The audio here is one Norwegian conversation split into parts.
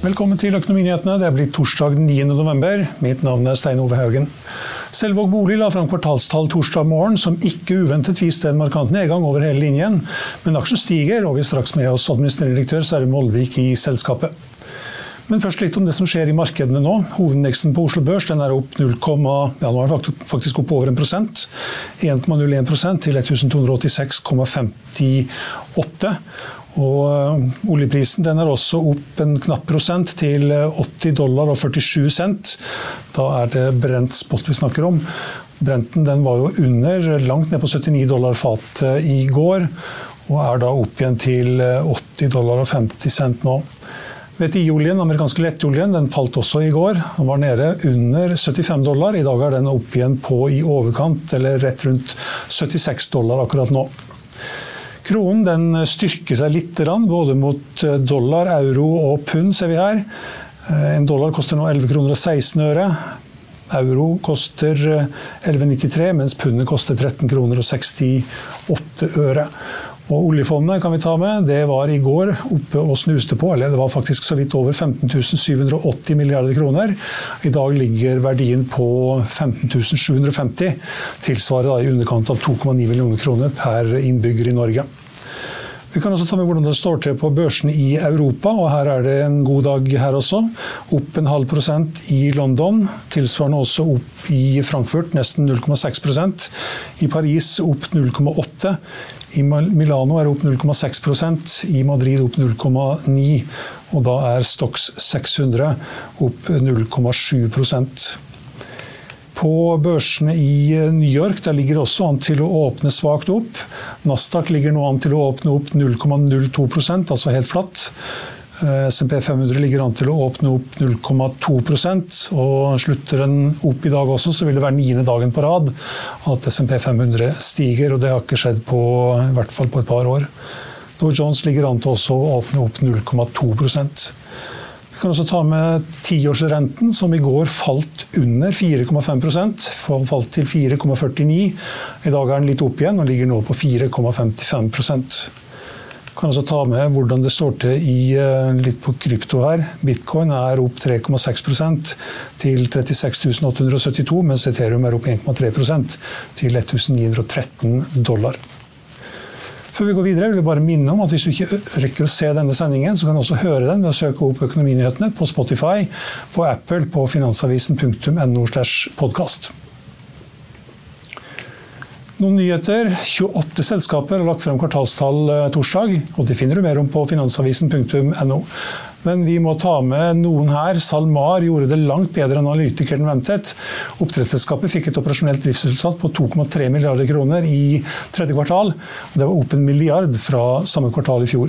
Velkommen til Økonominyhetene. Det er blitt torsdag 9. november. Mitt navn er Stein Ove Haugen. Selvåg Bolig la fram kvartalstall torsdag morgen som ikke uventet viste en markant nedgang over hele linjen. Men aksjen stiger, og vi er straks med oss administrerende direktør Sverre Molvik i selskapet. Men først litt om det som skjer i markedene nå. Hovedindeksen på Oslo Børs er opp 0, ja, nå er den faktisk opp over 1% 1,01% til 1286,58. Og eh, oljeprisen den er også opp en knapp prosent til 80 dollar og 47 cent. Da er det brent spot vi snakker om. Brenten den var jo under, langt ned på 79 dollar fatet i går, og er da opp igjen til 80 dollar og 50 cent nå. VTI-oljen, amerikanske lettoljen, den falt også i går. Den var nede under 75 dollar. I dag er den opp igjen på i overkant, eller rett rundt 76 dollar akkurat nå. Kronen den styrker seg litt, både mot eh, dollar, euro og pund, ser vi her. Eh, en dollar koster nå 11 kroner og 16 øre. Euro koster 11,93, eh, mens pundet koster 13 kroner og 68 øre. Og Oljefondet kan vi ta med, det var i går oppe og snuste på, eller det var faktisk så vidt over 15 780 milliarder kroner. I dag ligger verdien på 15 750, tilsvarer i underkant av 2,9 millioner kroner per innbygger i Norge. Vi kan også ta med hvordan det står til på børsene i Europa, og her er det en god dag her også. Opp en halv prosent i London, tilsvarende også opp i Frankfurt, nesten 0,6% I Paris opp 0,8 i Milano er det opp 0,6% i Madrid opp 0,9 og da er Stox 600 opp 0,7 på børsene i eh, New York der ligger det også an til å åpne svakt opp. Nasdaq ligger nå an til å åpne opp 0,02% altså helt flatt. Eh, SMP 500 ligger an til å åpne opp 0,2% og Slutter den opp i dag også, så vil det være niende dagen på rad at SMP 500 stiger. og Det har ikke skjedd på, i hvert fall på et par år. Dow Jones ligger an til å åpne opp 0,2 vi kan også ta med tiårsrenten, som i går falt under 4,5% Falt til 4,49. I dag er den litt opp igjen og ligger nå på 4,55 vi kan også ta med hvordan det står til i, eh, litt på krypto her. Bitcoin er opp 3,6 til 36 872, mens Ethereum er opp 1,3% til 1913 dollar. Før vi går videre, vil jeg bare minne om at hvis du ikke rekker å se denne sendingen, så kan du også høre den ved å søke opp Økonominyhetene på Spotify, på Apple, på finansavisen.no. Noen nyheter. 28 selskaper har lagt frem kvartalstall eh, torsdag. og Det finner du mer om på finansavisen.no. Men vi må ta med noen her. SalMar gjorde det langt bedre enn analytikeren ventet. Oppdrettsselskapet fikk et operasjonelt driftsresultat på 2,3 milliarder kroner i tredje kvartal. Det var opp en milliard fra samme kvartal i fjor.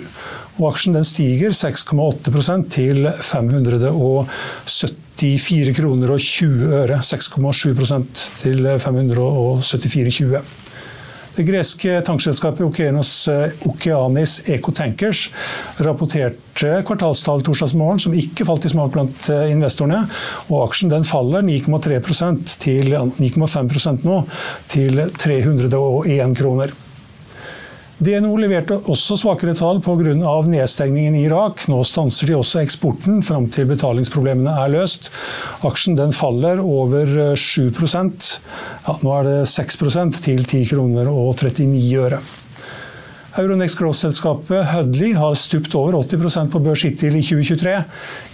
Og aksjen stiger 6,8% til 574 kroner og 20 øre. 6,7% til 574,20. Det greske tankselskapet Okeanos, eh, Okeanis Ecotankers rapporterte kvartalstall torsdagsmorgen som ikke falt i smak blant eh, investorene. og Aksjen den faller 9,3% til 9,5% nå, til 301 kroner. DNO leverte også svakere tall pga. nedstengningen i Irak. Nå stanser de også eksporten fram til betalingsproblemene er løst. Aksjen den faller over 7 ja, Nå er det 6% til 10 kroner og 39 øre. Euronext Growth-selskapet Hudley har stupt over 80% på børs hittil i 2023.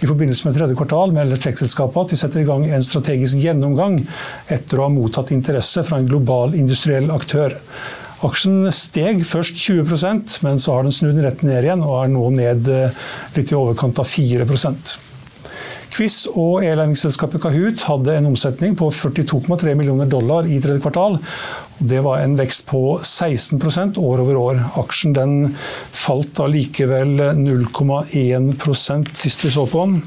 I forbindelse med tredje kvartal melder tech-selskapet at de setter i gang en strategisk gjennomgang etter å ha mottatt interesse fra en global industriell aktør. Aksjen steg først 20% men så har den snudd rett ned igjen og er nå ned eh, litt i overkant av 4 Quiz og e-læringsselskapet Kahoot hadde en omsetning på 42,3 millioner dollar i tredje kvartal. Det var en vekst på 16% år over år. Aksjen den falt likevel 0,1% sist vi så på den.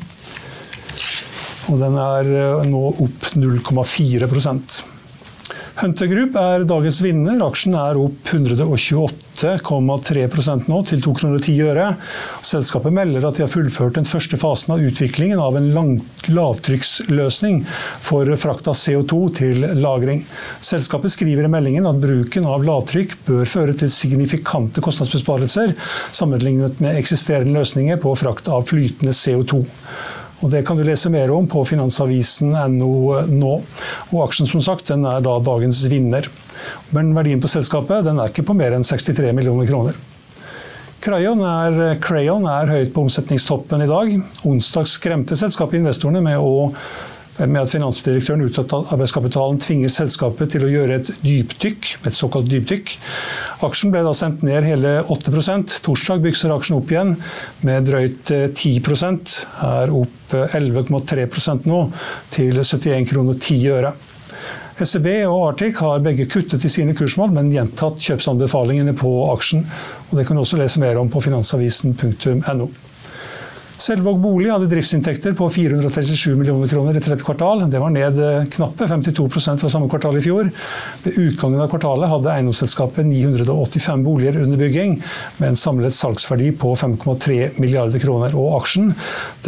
Og den er eh, nå opp 0,4 Hunter Group er dagens vinner. Aksjen er opp 128,3 nå, til 2,10 kroner 10 øre. Selskapet melder at de har fullført den første fasen av utviklingen av en lavtrykksløsning for frakt av CO2 til lagring. Selskapet skriver i meldingen at bruken av lavtrykk bør føre til signifikante kostnadsbesparelser sammenlignet med eksisterende løsninger på frakt av flytende CO2. Og Det kan du lese mer om på finansavisen.no nå. Og Aksjen som sagt, den er da dagens vinner. Men verdien på selskapet den er ikke på mer enn 63 millioner kroner. Crayon er, Crayon er høyt på omsetningstoppen i dag. Onsdag skremte selskapet investorene med å med at finansdirektøren uttatt at arbeidskapitalen tvinger selskapet til å gjøre et dypdykk, et såkalt dypdykk. Aksjen ble da sendt ned hele 8% Torsdag bykser aksjen opp igjen med drøyt 10 eh, er opp 11,3 eh, nå, til 71 kroner 10 øre. SEB og Arctic har begge kuttet i sine kursmål, men gjentatt kjøpsanbefalingene på aksjen. Og Det kan du også lese mer om på finansavisen.no. Selvåg bolig hadde driftsinntekter på 437 millioner kroner i tredje kvartal. Det var ned eh, knappe 52% fra samme kvartal i fjor. Ved utgangen av kvartalet hadde eiendomsselskapet 985 boliger under bygging, med en samlet salgsverdi på 5,3 milliarder kroner. Og aksjen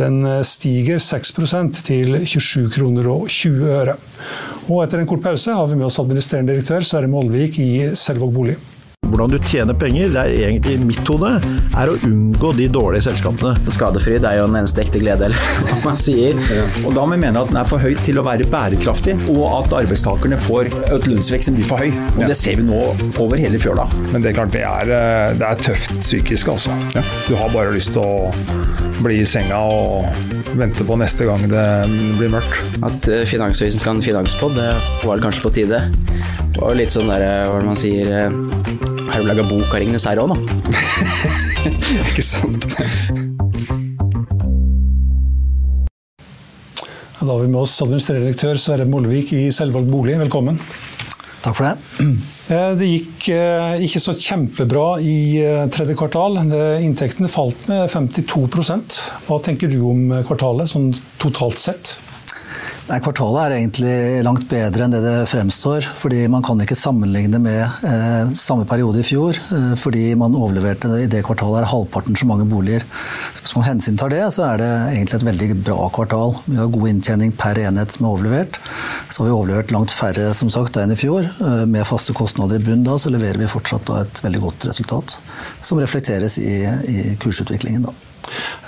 den eh, stiger 6% til 27 kroner og 20 øre. Og etter en kort pause har vi med oss administrerende direktør Sverre Molvik i Selvåg bolig hvordan du tjener penger, det er egentlig mitt hode, er å unngå de dårlige selskapene. Skadefryd er jo den eneste ekte glede, eller hva man sier. Og da må vi mene at den er for høy til å være bærekraftig, og at arbeidstakerne får et lønnsvekst som blir for høy. Og. Det ser vi nå over hele fjøla. Men det er klart det er, eh, det er tøft psykisk, altså. Ja. Du har bare lyst til å bli i senga og vente på neste gang det blir mørkt. At eh, Finansavisen skal ha en finanspod, det var kanskje på tide. Og litt sånn der, hva man sier har du laga bok av Ringenes herre òg, da? Ikke sant? Da har vi med oss administrerende direktør Sverre Molvik i Selvvalgt bolig. Velkommen. Takk for det. Eh, det gikk eh, ikke så kjempebra i eh, tredje kvartal. Inntektene falt med 52% Hva tenker du om kvartalet sånn totalt sett? Nei, Kvartalet er egentlig langt bedre enn det det fremstår. fordi Man kan ikke sammenligne med eh, samme periode i fjor. Eh, fordi man overleverte det, i det kvartalet er halvparten så mange boliger. Så Hvis man hensyntar det, så er det egentlig et veldig bra kvartal. Vi har god inntjening per enhet som er overlevert. Så har vi overlevert langt færre som sagt, enn i fjor. Eh, med faste kostnader i bunn da, så leverer vi fortsatt da, et veldig godt resultat. Som reflekteres i, i kursutviklingen. da.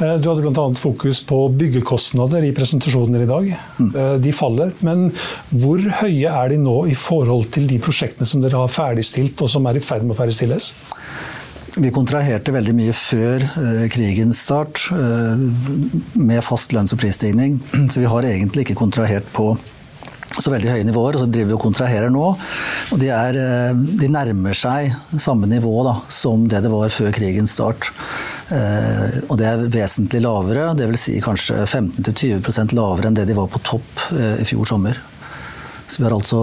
Eh, du hadde bl.a. fokus på byggekostnader i presentasjonen i dag. Mm. Eh, de faller, men hvor høye er de nå i forhold til de prosjektene som dere har ferdigstilt, og som er i ferd med å ferdigstilles? Vi kontraherte veldig mye før eh, krigens start med fast lønns- og prisstigning. Så vi har egentlig ikke kontrahert på så veldig høye nivåer, og så driver vi og kontraherer nå. Og de, er, de nærmer seg samme nivå da, som det det var før krigens start. Eh, og det er vesentlig lavere, dvs. Si kanskje 15-20% lavere enn det de var på topp eh, i fjor sommer. Så vi, har altså,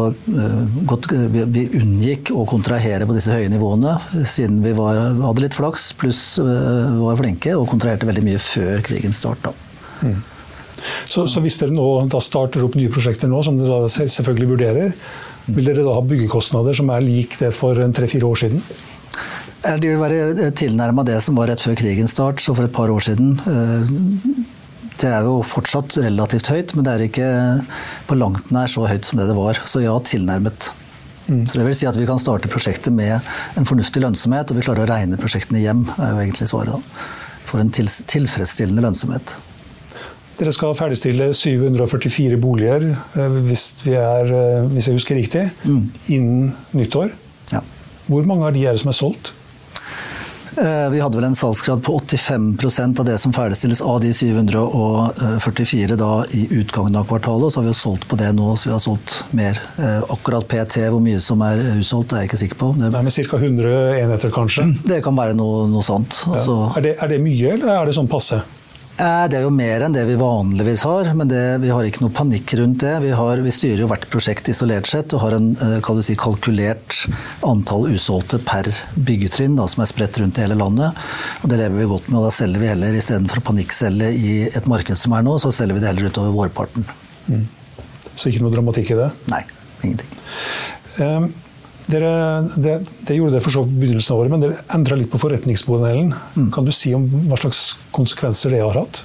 gått, vi unngikk å kontrahere på disse høye nivåene, siden vi var, hadde litt flaks pluss var flinke og kontraherte veldig mye før krigens start. Mm. Så, så, hvis dere nå da starter opp nye prosjekter nå, som dere selvfølgelig vurderer, vil dere da ha byggekostnader som er lik det for tre-fire år siden? De vil være tilnærma det som var rett før krigens start, så for et par år siden. Eh, det er jo fortsatt relativt høyt, men det er ikke på langt nær så høyt som det det var. Så ja, tilnærmet. Mm. Så det vil si at vi kan starte prosjektet med en fornuftig lønnsomhet, og vi klarer å regne prosjektene hjem, er jo egentlig svaret da. For en tilfredsstillende lønnsomhet. Dere skal ferdigstille 744 boliger, eh, hvis, er, eh, hvis jeg husker riktig, mm. innen nyttår. Ja. Hvor mange av de er det som er solgt? Eh, vi hadde vel en salgsgrad på 85% av det som ferdigstilles av de 744 da i utgangen av kvartalet. Og så har vi jo solgt på det nå, så vi har solgt mer. Akkurat PT, hvor mye som er utsolgt, er jeg ikke sikker på. Det, Nei, men Ca. 100 enheter, kanskje? Det kan være noe, noe sånt. Ja. Er, det, er, det, mye, eller er det sånn passe? Eh, Det er jo mer enn det vi vanligvis har, men det, vi har ikke noe panikk rundt det. Vi, har, vi styrer jo hvert prosjekt isolert sett og har en eh, si, kalkulert antall usolgte per byggetrinn da, som er spredt rundt i hele landet. Og Det lever vi godt med, og da selger vi heller istedenfor å panikkselge i et marked som er nå, så selger vi det heller utover vårparten. Så ikke noe dramatikk i det. Nei, ingenting. Eh, Dere, det, det gjorde dere for så vidt i begynnelsen av året, men dere endra litt på forretningsmodellen. Kan du si om hva slags konsekvenser det har hatt?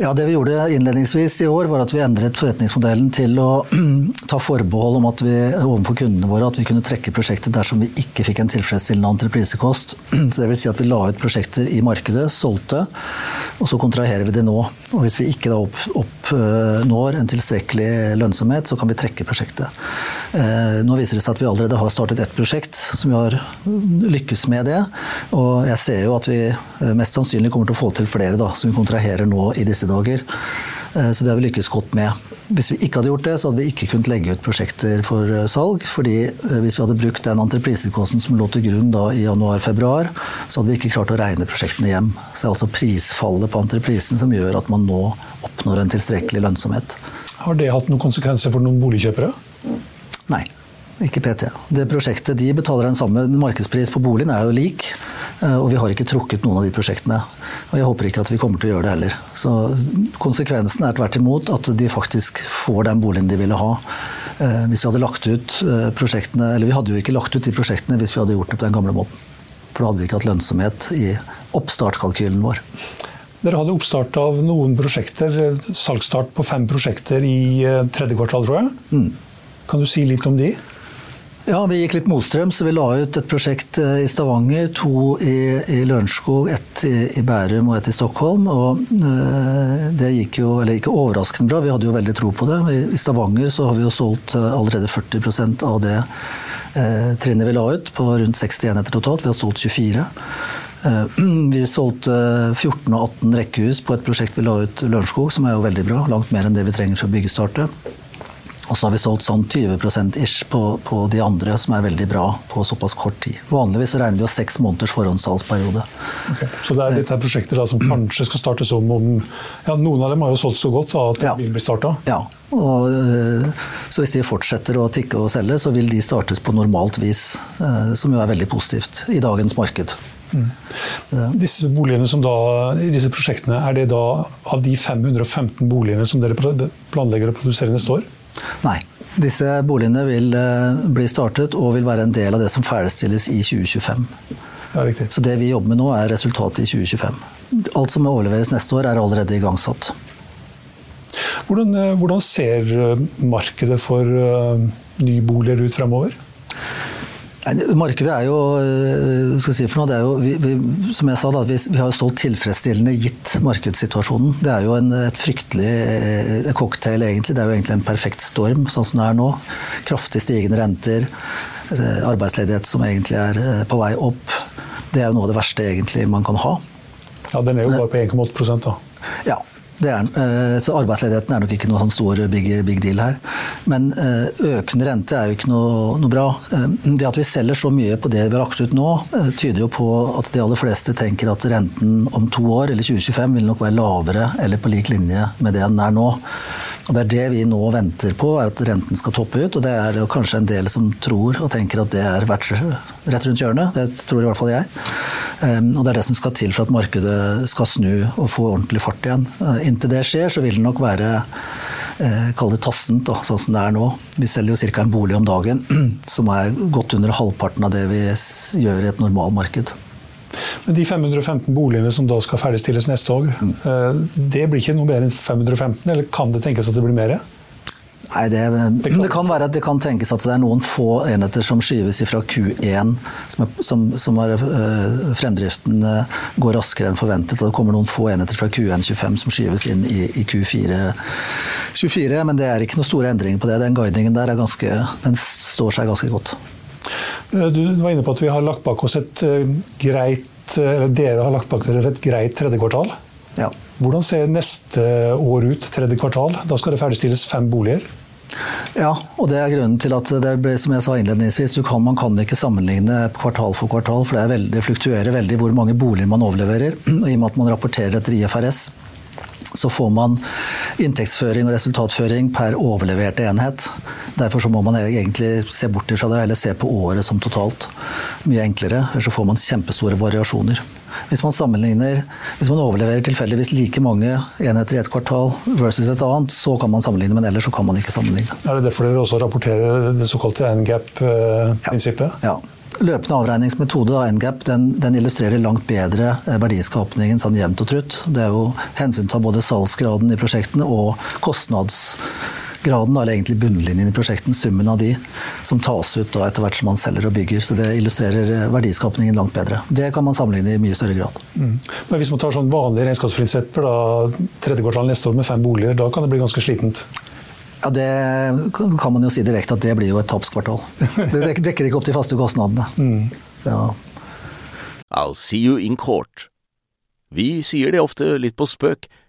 Ja, Det vi gjorde innledningsvis i år, var at vi endret forretningsmodellen til å ta forbehold om at vi overfor kundene våre at vi kunne trekke prosjektet dersom vi ikke fikk en tilfredsstillende entreprisekost. Så det vil si at vi la ut prosjekter i markedet, solgte, og så kontraherer vi det nå. Og hvis vi ikke da oppnår opp, eh, en tilstrekkelig lønnsomhet, så kan vi trekke prosjektet. Eh, Nå viser det seg at vi allerede har startet ett prosjekt som vi har lykkes med det. Og jeg ser jo at vi eh, mest sannsynlig kommer til å få til flere da, som vi kontraherer nå i disse dager. Eh, Så det har vi lykkes godt med. Hvis vi ikke hadde gjort det, så hadde vi ikke kunnet legge ut prosjekter for eh, salg. fordi eh, hvis vi hadde brukt den entreprisekosten som lå til grunn da i januar-februar, så hadde vi ikke klart å regne prosjektene hjem. Så det er altså prisfallet på entreprisen som gjør at man nå oppnår en tilstrekkelig lønnsomhet. Har det hatt noen konsekvenser for noen boligkjøpere? Nei, ikke PT. Det prosjektet de betaler den samme markedspris på boligen er jo lik, og vi har ikke trukket noen av de prosjektene. Og jeg håper ikke at vi kommer til å gjøre det heller. Så konsekvensen er tvert imot at de faktisk får den boligen de ville ha. Eh, Hvis vi hadde lagt ut eh, prosjektene, eller vi hadde jo ikke lagt ut de prosjektene hvis vi hadde gjort det på den gamle måten. For da hadde vi ikke hatt lønnsomhet i oppstartskalkylen vår. Dere hadde oppstart av noen prosjekter, salgsstart på fem prosjekter i eh, tredje kvartal, tror jeg. Kan du si litt om de? Ja, vi gikk litt motstrøm, så vi la ut et prosjekt eh, i Stavanger, to i, i Lørenskog, ett i, i Bærum og ett i Stockholm. Og øh, det gikk jo, eller ikke overraskende bra, vi hadde jo veldig tro på det. I, i Stavanger så har vi jo solgt eh, allerede 40% av det øh, trinnet vi la ut, på rundt 60 enheter totalt. Vi har solgt 24. Eh, Vi solgte 14 og 18 rekkehus på et prosjekt vi la ut i Lørenskog, som er jo veldig bra. Langt mer enn det vi trenger for byggestartet. Og så har vi solgt sånn 20% ish på, på de andre, som er veldig bra på såpass kort tid. Vanligvis regner vi jo seks måneders forhåndssalgsperiode. Okay. Så det er dette er prosjekter da, som kanskje skal startes om om ja, Noen av dem har jo solgt så godt da, at de Ja. vil bli starta. Ja, og, eh, så hvis de fortsetter å tikke og selge, så vil de startes på normalt vis, eh, som jo er veldig positivt i dagens marked. Disse boligene som da, disse prosjektene, er det da av de 515 boligene som dere planlegger å produsere neste år? Nei. Disse boligene vil eh, bli startet og vil være en del av det som ferdigstilles i 2025. Ja, riktig. Så det vi jobber med nå, er resultatet i 2025. Alt som overleveres neste år, er allerede igangsatt. Hvordan, eh, hvordan ser eh, markedet for nyboliger ut fremover? Markedet er jo, skal si for noe, det er jo vi, vi, Som jeg sa, da, vi, vi har solgt tilfredsstillende gitt markedssituasjonen. Det er jo en, et fryktelig eh, cocktail, egentlig. Det er jo egentlig en perfekt storm, sånn som det er nå. Kraftig stigende renter, eh, arbeidsledighet som egentlig er eh, på vei opp. Det er jo noe av det verste egentlig man kan ha. Ja, Den er jo bare på 1,8 da. Ja, er. Eh, Så arbeidsledigheten er nok ikke noe sånn stor big, big deal her. Men eh, økende rente er jo ikke noe, noe bra. Eh, Det at vi selger så mye på det vi har lagt ut nå, eh, tyder jo på at de aller fleste tenker at renten om to år, eller 2025, vil nok være lavere eller på lik linje med det den er nå. Og Det er det vi nå venter på, er at renten skal toppe ut. Og det er kanskje en del som tror og tenker at det er rett rundt hjørnet. Det tror i hvert fall jeg. Um, Og det er det som skal til for at markedet skal snu og få ordentlig fart igjen. Uh, Inntil det skjer, så vil det nok være eh, Kall det tassent, sånn som det er nå. Vi selger jo ca. en bolig om dagen, som er godt under halvparten av det vi gjør i et normalmarked. Men de 515 boligene som da skal ferdigstilles neste år, eh, det blir ikke noe mer enn 515, eller kan det tenkes at det blir mer? Nei, det, det kan være at det kan tenkes at det er noen få enheter som skyves fra Q1, som, er, som, som er, øh, fremdriften øh, går raskere enn forventet. Og det kommer noen få enheter fra Q1 25 som skyves inn i, i Q4 24, men det er ikke noen store endringer på det. Den guidingen der er ganske, den står seg ganske godt. Eh, Du var inne på at vi har lagt bak oss et eh, greit eh, eller dere har lagt bak dere et greit tredje kvartal. Ja. Hvordan ser neste år ut, tredje kvartal? Da skal det ferdigstilles fem boliger. Ja, og det er grunnen til at det ble, som jeg sa innledningsvis, kan, man kan ikke sammenligne kvartal for kvartal, for det, veldig, det fluktuerer veldig hvor mange boliger man overleverer. Og I og med at man rapporterer etter IFRS, så får man inntektsføring og resultatføring per overleverte enhet. Derfor så må man egentlig se bort fra det, eller se på året som totalt. Mye enklere, ellers så får man kjempestore variasjoner. Hvis man sammenligner, hvis man overleverer tilfeldigvis like mange enheter i et kvartal versus et annet, så kan man sammenligne, men ellers så kan man ikke sammenligne. Er det derfor dere også rapporterer det såkalte NGAP-prinsippet? Ja. ja. Løpende avregningsmetode, da, NGAP, den, den, illustrerer langt bedre eh, verdiskapningen sånn jevnt og trutt. Det er jo hensyn til både salgsgraden i prosjektene og kostnadsgraden, eller egentlig bunnlinjen i prosjektene, summen av de, som tas ut da, etter hvert som man selger og bygger. Så det illustrerer eh, verdiskapningen langt bedre. Det kan man sammenligne i mye større grad. Mm. Men hvis man tar sånn vanlige regnskapsprinsipper, da, tredje kvartal neste år med fem boliger, da kan det bli ganske slitent? Ja, Det kan man jo si direkte at det blir jo et tapskvartal. Det dekker ikke opp de faste kostnadene. Mm. Ja. I'll see you in court. Vi sier det ofte litt på spøk,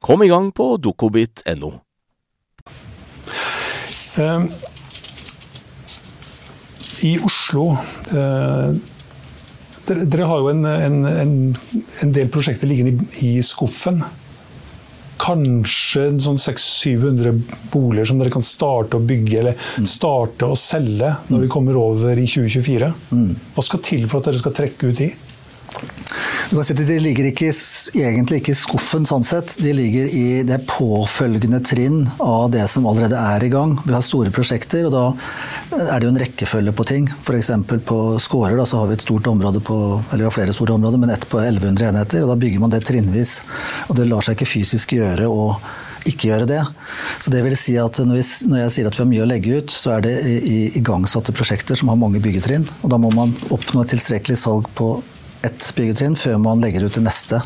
Kom i gang på dokobit.no. Um, I Oslo uh dere, dere har jo en, en, en, en, del prosjekter liggende i, i skuffen. Kanskje sånn 600-700 boliger som dere kan starte å bygge eller mm. starte å selge når vi kommer over i 2024. Mm. Hva skal til for at dere skal trekke ut i? Du kan si at De ligger ikke, egentlig ikke i skuffen, sånn sett. De ligger i det påfølgende trinn av det som allerede er i gang. Vi har store prosjekter, og da er det jo en rekkefølge på ting. F.eks. på Skårer da, så har vi et stort område på, eller vi har flere store områder, men ett på 1100 enheter. og Da bygger man det trinnvis. Og det lar seg ikke fysisk gjøre. å ikke gjøre det. Så det vil si at når, vi, når, jeg sier at vi har mye å legge ut, så er det i igangsatte prosjekter som har mange byggetrinn. Og da må man oppnå et tilstrekkelig salg på ett byggetrinn før man legger ut det neste.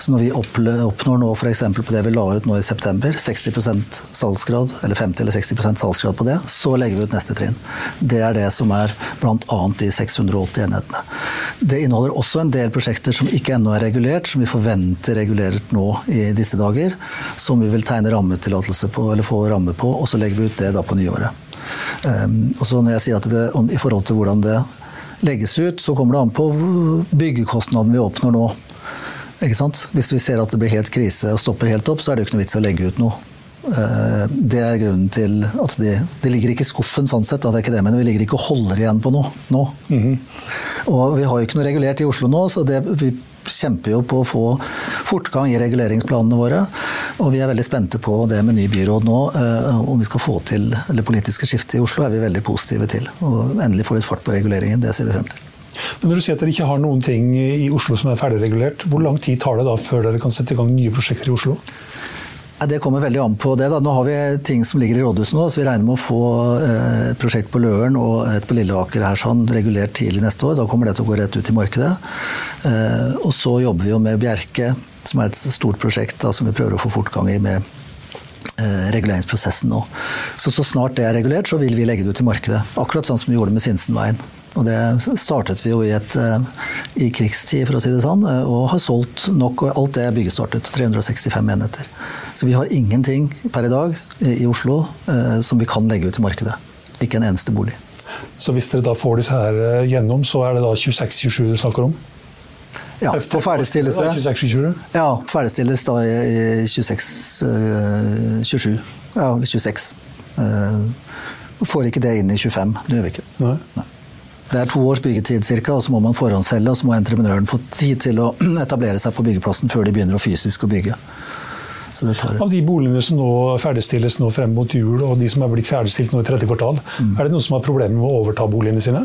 Så når vi oppnår nå f.eks. på det vi la ut nå i september, 60% salgsgrad, eller 50 eller 60% salgsgrad på det, så legger vi ut neste trinn. Det er det som er bl.a. de 680 enhetene. Det inneholder også en del prosjekter som ikke ennå er regulert, som vi forventer regulert nå i disse dager. Som vi vil tegne rammetillatelse på, eller få ramme på, og så legger vi ut det da på nyåret. Um, og så når jeg sier at det, om, I forhold til hvordan det legges ut, så kommer det an på byggekostnaden vi oppnår nå. Hvis vi ser at det blir helt krise og stopper helt opp, så er det jo ikke noe vits å legge ut noe. Eh, det er grunnen til at de, de ligger ikke i skuffen sånn sett, det er ikke det, men vi ligger ikke og holder igjen på noe nå. Mm -hmm. Og vi har jo ikke noe regulert i Oslo nå, så det, vi kjemper jo på å få fortgang i reguleringsplanene våre. Og vi er veldig spente på det med ny byråd nå. Eh, om vi skal få til eller politiske skiftet i Oslo, er vi veldig positive til. Og endelig få litt fart på reguleringen. Det ser vi frem til. Men når du sier at dere ikke har noen ting i Oslo som er ferdigregulert, hvor lang tid tar det da før dere kan sette i gang nye prosjekter i Oslo? Det kommer veldig an på det. Da. Nå har vi ting som ligger i rådhuset nå, så vi regner med å få eh, et prosjekt på Løren og et på Lilleaker her sånn regulert tidlig neste år. Da kommer det til å gå rett ut i markedet. Eh, og så jobber vi jo med Bjerke, som er et stort prosjekt da, som vi prøver å få fortgang i med eh, reguleringsprosessen nå. Så så snart det er regulert, så vil vi legge det ut i markedet. Akkurat sånn som vi gjorde med Sinsenveien. Og det startet vi jo i, et, i krigstid, for å si det sånn, og har solgt nok. og Alt det er byggestartet. 365 enheter. Så vi har ingenting per i dag i Oslo eh, som vi kan legge ut i markedet. Ikke en eneste bolig. Så hvis dere da får disse her eh, gjennom, så er det da 26-27 du snakker om? Ja, på ferdigstillelse. 26, ja, ferdigstilles da i 26-27. Ja, 26. Eh, får ikke det inn i 25. Det gjør vi ikke. Nei. Nei. Det er to års byggetid ca., og så må man forhåndsselge, og så må entreprenøren få tid til å etablere seg på byggeplassen før de begynner å fysisk å bygge. Så det tar Av de boligene som nå ferdigstilles nå frem mot jul, og de som er blitt ferdigstilt nå i tredje kvartal, er det noen som har problemer med å overta boligene sine?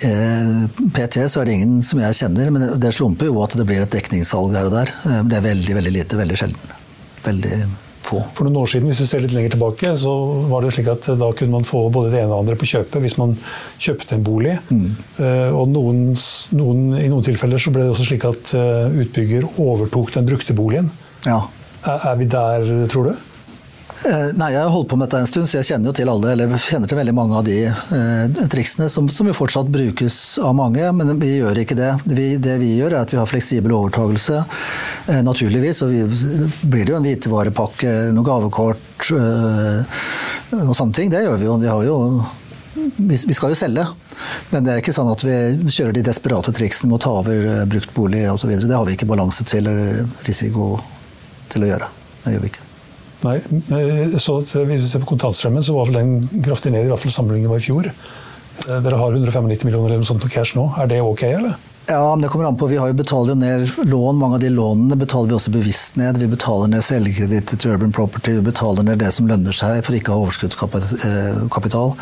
Eh, PT så er det ingen som jeg kjenner, men det slumper jo at det blir et dekningssalg her og der. Eh, det er veldig, veldig lite, veldig sjelden. Veldig få. For noen år siden, hvis vi ser litt lenger tilbake, så var det slik at da kunne man få både det ene og det andre på kjøpet hvis man kjøpte en bolig. Mm. Og noen, noen, i noen tilfeller så ble det også slik at eh, utbygger overtok den brukte boligen. Ja. Er, er vi der, tror du? Eh, Nei, Jeg har holdt på med dette en stund, så jeg kjenner jo til alle, eller kjenner til veldig mange av de eh, triksene som, som jo fortsatt brukes av mange, men vi gjør ikke det. Vi, det vi gjør er at vi har fleksibel overtagelse, eh, naturligvis. Og vi, blir det jo en hvitevarepakke, noen gavekort eh, og sånne ting. Det gjør vi jo. Vi har jo vi skal jo selge, men det er ikke sånn at vi kjører de desperate triksene med å ta over eh, brukt bolig osv. Det har vi ikke balanse til eller risiko til å gjøre. Det gjør vi ikke. Nei, eh, så Hvis vi ser på kontantstrømmen, så var vel den kraftig ned, i hvert fall sammenlignet med i fjor. Eh, Dere har 195 millioner eller noe sånt på cash nå. Er det ok, eller? Ja, men det kommer an på. Vi har jo betaler jo ned lån. Mange av de lånene betaler vi også bevisst ned. Vi betaler ned selgekreditter til Urban Property, vi betaler ned det som lønner seg for ikke å ha overskuddskapital.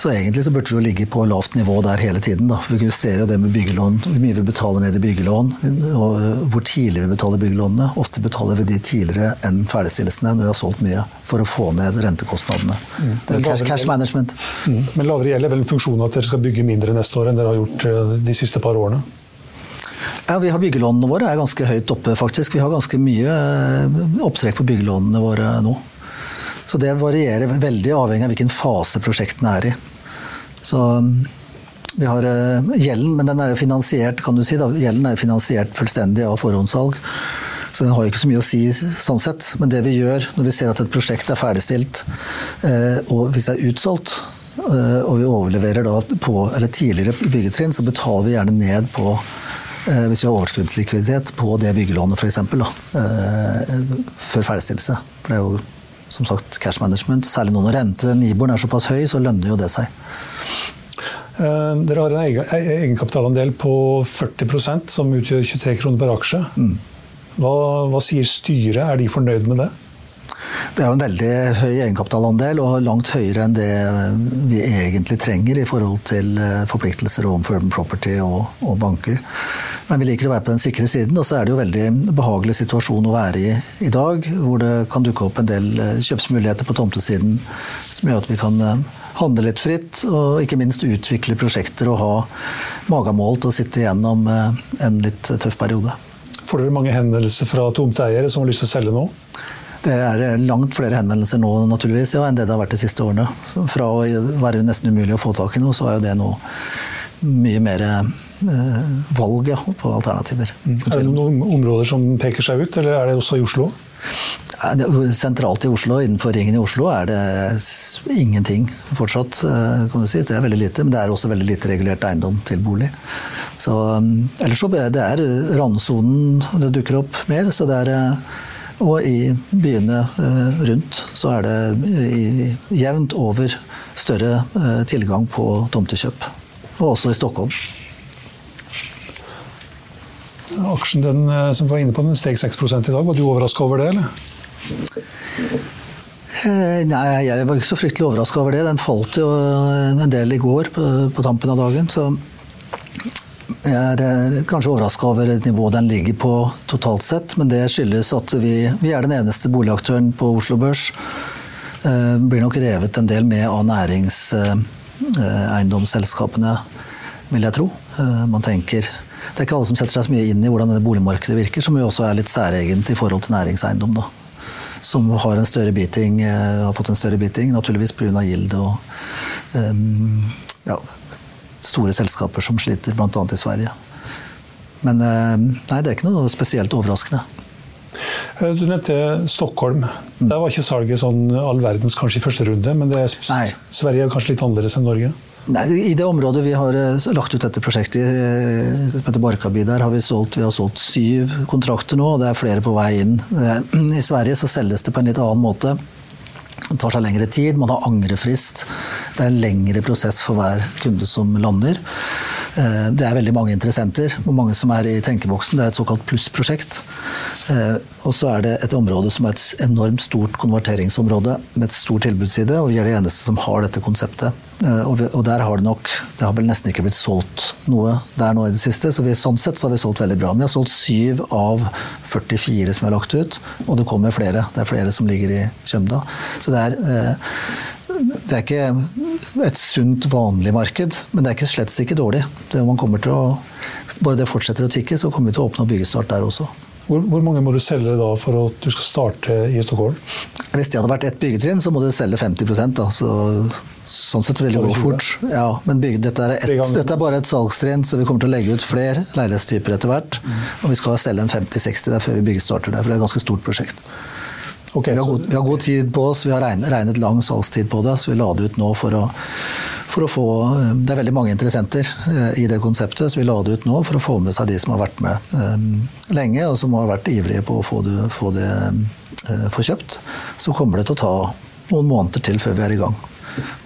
Så egentlig så burde vi jo ligge på lavt nivå der hele tiden. Da. Vi justerer det med byggelån, hvor mye vi betaler ned i byggelån, og øh, hvor tidlig vi betaler byggelånene. Ofte betaler vi de tidligere enn ferdigstillelsene når vi har solgt mye, for å få ned rentekostnadene. Det er cash, cash management. Mm. Men lavere gjeld er vel en funksjon at dere skal bygge mindre neste år enn dere har gjort eh, de siste par årene? Ja, vi har Byggelånene våre er ganske høyt oppe, faktisk. Vi har ganske mye eh, opptrekk på byggelånene våre nå. Så det varierer veldig avhengig av hvilken fase prosjektene er i. Så mm, vi har eh, gjelden, men den er jo finansiert, kan du si. Da. Gjelden er jo finansiert fullstendig av forhåndssalg. Så den har jo ikke så mye å si sånn sett. Men det vi gjør når vi ser at et prosjekt er ferdigstilt, eh, og hvis det er utsolgt, eh, og vi overleverer da på, eller tidligere byggetrinn, så betaler vi gjerne ned på hvis vi har overskuddslikviditet på det byggelånet f.eks. Før ferdigstillelse. For det er jo som sagt cash management. Særlig nå når rente, Niboren er såpass høy, så lønner jo det seg. Eh, Dere har en e- egenkapitalandel på 40% som utgjør 23 kroner per aksje. Hva, hva sier styret? Er de fornøyd med det? Det er jo en veldig høy egenkapitalandel, og langt høyere enn det vi egentlig trenger i forhold til eh, forpliktelser overfor Urban Property og, og banker. Men vi liker å være på den sikre siden, og så er det jo veldig behagelig situasjon å være i i dag, hvor det kan dukke opp en del eh, kjøpsmuligheter på tomtesiden som gjør at vi kan eh, handle litt fritt, og ikke minst utvikle prosjekter og ha magamål til å sitte igjennom eh, en litt tøff periode. Får dere mange henvendelser fra tomteeiere som har lyst til å selge nå? Det er langt flere henvendelser nå naturligvis, ja, enn det det har vært de siste årene. Fra å være nesten umulig å få tak i noe, så er jo det nå mye mer eh, valg ja, på alternativer. Er det noen områder som peker seg ut, eller er det også i Oslo? Sentralt i Oslo, innenfor ringen i Oslo, er det ingenting fortsatt. eh, kan du si. Det er veldig lite, men det er også veldig lite regulert eiendom til bolig. Så, um, ellers så det er randsonen det dukker opp mer. så det er eh, og i byene eh, rundt så er det jevnt over større eh, tilgang på tomtekjøp. Og også i Stockholm. Aksjen den, eh, som var inne på den steg 6% i dag. Var du overraska over det, eller? Eh, Nei, jeg var ikke så fryktelig overraska over det. Den falt jo eh, en del i går på, på tampen av dagen. Så jeg er kanskje overraska over nivået den ligger på totalt sett. Men det skyldes at vi, vi er den eneste boligaktøren på Oslo Børs. Eh, Blir nok revet en del med av næringseiendomsselskapene, vil jeg tro. Man tenker Det er ikke alle som setter seg så mye inn i hvordan dette boligmarkedet virker, som jo også er litt særegent i forhold til næringseiendom. da som har, en større beating, eh, har fått en større biting, naturligvis pga. Gilde og um, ja, store selskaper som sliter, bl.a. i Sverige. Men eh, nei, det er ikke noe spesielt overraskende. Du nevnte Stockholm. Der var ikke salget sånn all verdens kanskje i første runde, men er. Sverige er kanskje litt annerledes enn Norge? Nei, I det området vi har eh, lagt ut dette prosjektet, eh, som heter Barkaby, der har vi solgt, vi har solgt syv kontrakter nå, og det er flere på vei inn. Eh, I Sverige så selges det på en litt annen måte. Det tar seg lengre tid, man har angrefrist. Det er en lengre prosess for hver kunde som lander. Det er veldig mange interessenter, og mange som er i tenkeboksen. Det er et såkalt plussprosjekt. Og så er det et område som er et enormt stort konverteringsområde med et stort tilbudsside, og vi er de eneste som har dette konseptet. Eh, og der har det nok Det har vel nesten ikke blitt solgt noe der nå i det siste, så vi, sånn sett så har vi solgt veldig bra. Vi har solgt syv av 44 som er lagt ut, og det kommer flere. Det er flere som ligger i Kjømda. Så det er det er ikke et sunt, vanlig marked, men det er ikke slett ikke dårlig. Det man kommer til å, bare det fortsetter å tikke, så kommer vi til å oppnå byggestart der også. Hvor, hvor, mange må du selge da for at du skal starte i Stockholm? Hvis det hadde vært ett byggetrinn, så må du selge 50 da. Så, sånn sett vil det gå fort. Ja, men bygge, dette, er et, dette, er bare et salgstrinn, så vi kommer til å legge ut flere leilighetstyper etter hvert. Mm. Og vi skal selge en 50-60 der før vi byggestarter der, for det er et ganske stort prosjekt. Okay, vi, har god, vi, har god, tid på oss, vi har regnet, regnet, lang salgstid på det, så vi la det ut nå for å, for å få eh, Det er veldig mange interessenter eh, i det konseptet, så vi la det ut nå for å få med seg de som har vært med um, lenge, og som har vært ivrige på å få det, få det få kjøpt. Så kommer det til å ta noen måneder til før vi er i gang.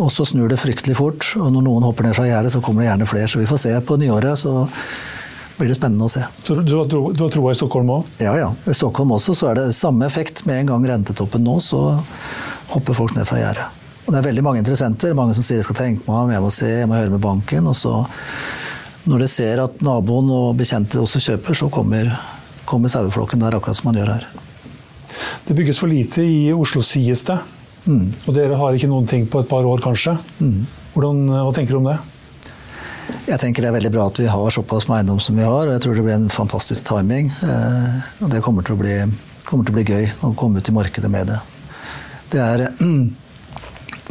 Og så snur det fryktelig fort, og når noen hopper ned fra gjerdet, så kommer det gjerne flere. Så vi får se på nyåret. så blir det spennende å se. Så du, du, du har troa i Stockholm òg? Ja, ja. I Stockholm også så er det samme effekt. Med en gang rentetoppen nå, så hopper folk ned fra gjerdet. Og det er veldig mange interessenter. Mange som sier jeg skal tenke meg om, jeg må se, jeg må høre med banken. Og så, når de ser at naboen og bekjente også kjøper, så kommer, kommer saueflokken der, akkurat som man gjør her. Det bygges for lite i Oslo, sies det. Mm. Og dere har ikke noen ting på et par år, kanskje. Mm. Hvordan, hva tenker du om det? Jeg tenker det er veldig bra at vi har såpass med eiendom som vi har, og jeg tror det blir en fantastisk timing. Eh, og det kommer til å bli, til å bli gøy å komme ut i markedet med det. Det er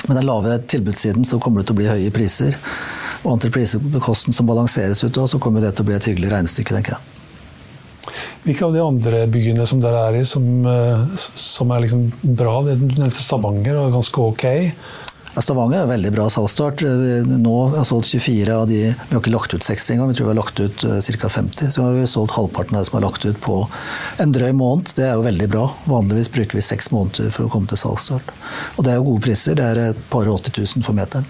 Med den lave tilbudssiden så kommer det til å bli høye priser. Og entreprisekosten som balanseres ut så kommer det til å bli et hyggelig regnestykke, tenker jeg. Hvilke av de andre byene som dere er i, som, eh, som er liksom bra? Du nevnte Stavanger og ganske ok. Stavanger er veldig bra salgsstart. Nå har solgt 24 av de Vi har ikke lagt ut 60 engang, vi tror vi har lagt ut eh, ca. 50. Så vi har solgt halvparten av det som er lagt ut på en drøy måned. Det er jo veldig bra. Vanligvis bruker vi seks måneder for å komme til salgsstart. Og det er jo gode priser. Det er et par og 80 000 for meteren,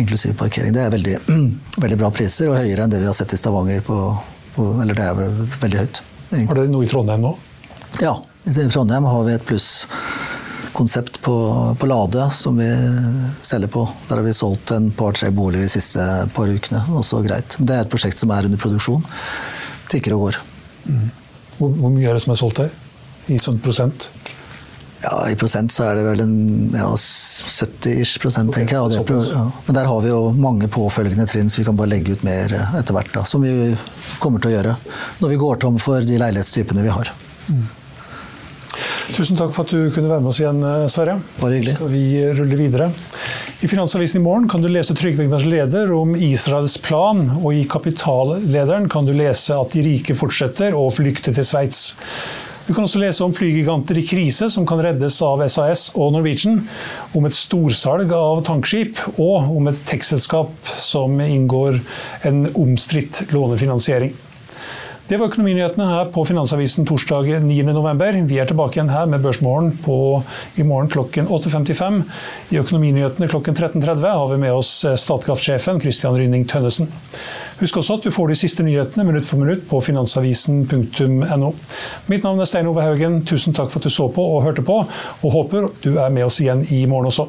inklusiv parkering. Det er veldig, veldig, bra priser, og høyere enn det vi har sett i Stavanger. På, på, eller det er veldig høyt. Har dere noe i Trondheim nå? Ja, i Trondheim har vi et pluss konsept på, på, Lade som vi selger på. Der har vi solgt en par-tre boliger de siste par ukene. Også greit. Men det er et prosjekt som er under produksjon. Tikker og går. Mm. Hvor, hvor, mye er det som er solgt her? I sånn prosent? Ja, I prosent så er det vel en ja, 70-ish prosent, okay, tenker jeg. Det, ja. Men der har vi jo mange påfølgende trinn, så vi kan bare legge ut mer etter hvert. Da, som vi kommer til å gjøre når vi går tom for de leilighetstypene vi har. Mm. Tusen takk for at du kunne være med oss igjen, eh, Sverre. Bare hyggelig. Skal vi rulle videre. I Finansavisen i morgen kan du lese Trygve Egnars leder om Israels plan, og i Kapitallederen kan du lese at de rike fortsetter å flykte til Sveits. Du kan også lese om flygiganter i krise som kan reddes av SAS og Norwegian, om et storsalg av tankskip, og om et tekstselskap som inngår en omstridt lånefinansiering. Det var økonominyhetene her på Finansavisen torsdag 9.11. Vi er tilbake igjen her med Børsmorgen i morgen klokken 8.55. I Økonominyhetene klokken 13.30 har vi med oss eh, Statkraftsjefen Christian Rynning Tønnesen. Husk også at du får de siste nyhetene minutt for minutt på finansavisen.no. Mitt navn er Stein Ove Haugen. Tusen takk for at du så på og hørte på, og håper du er med oss igjen i morgen også.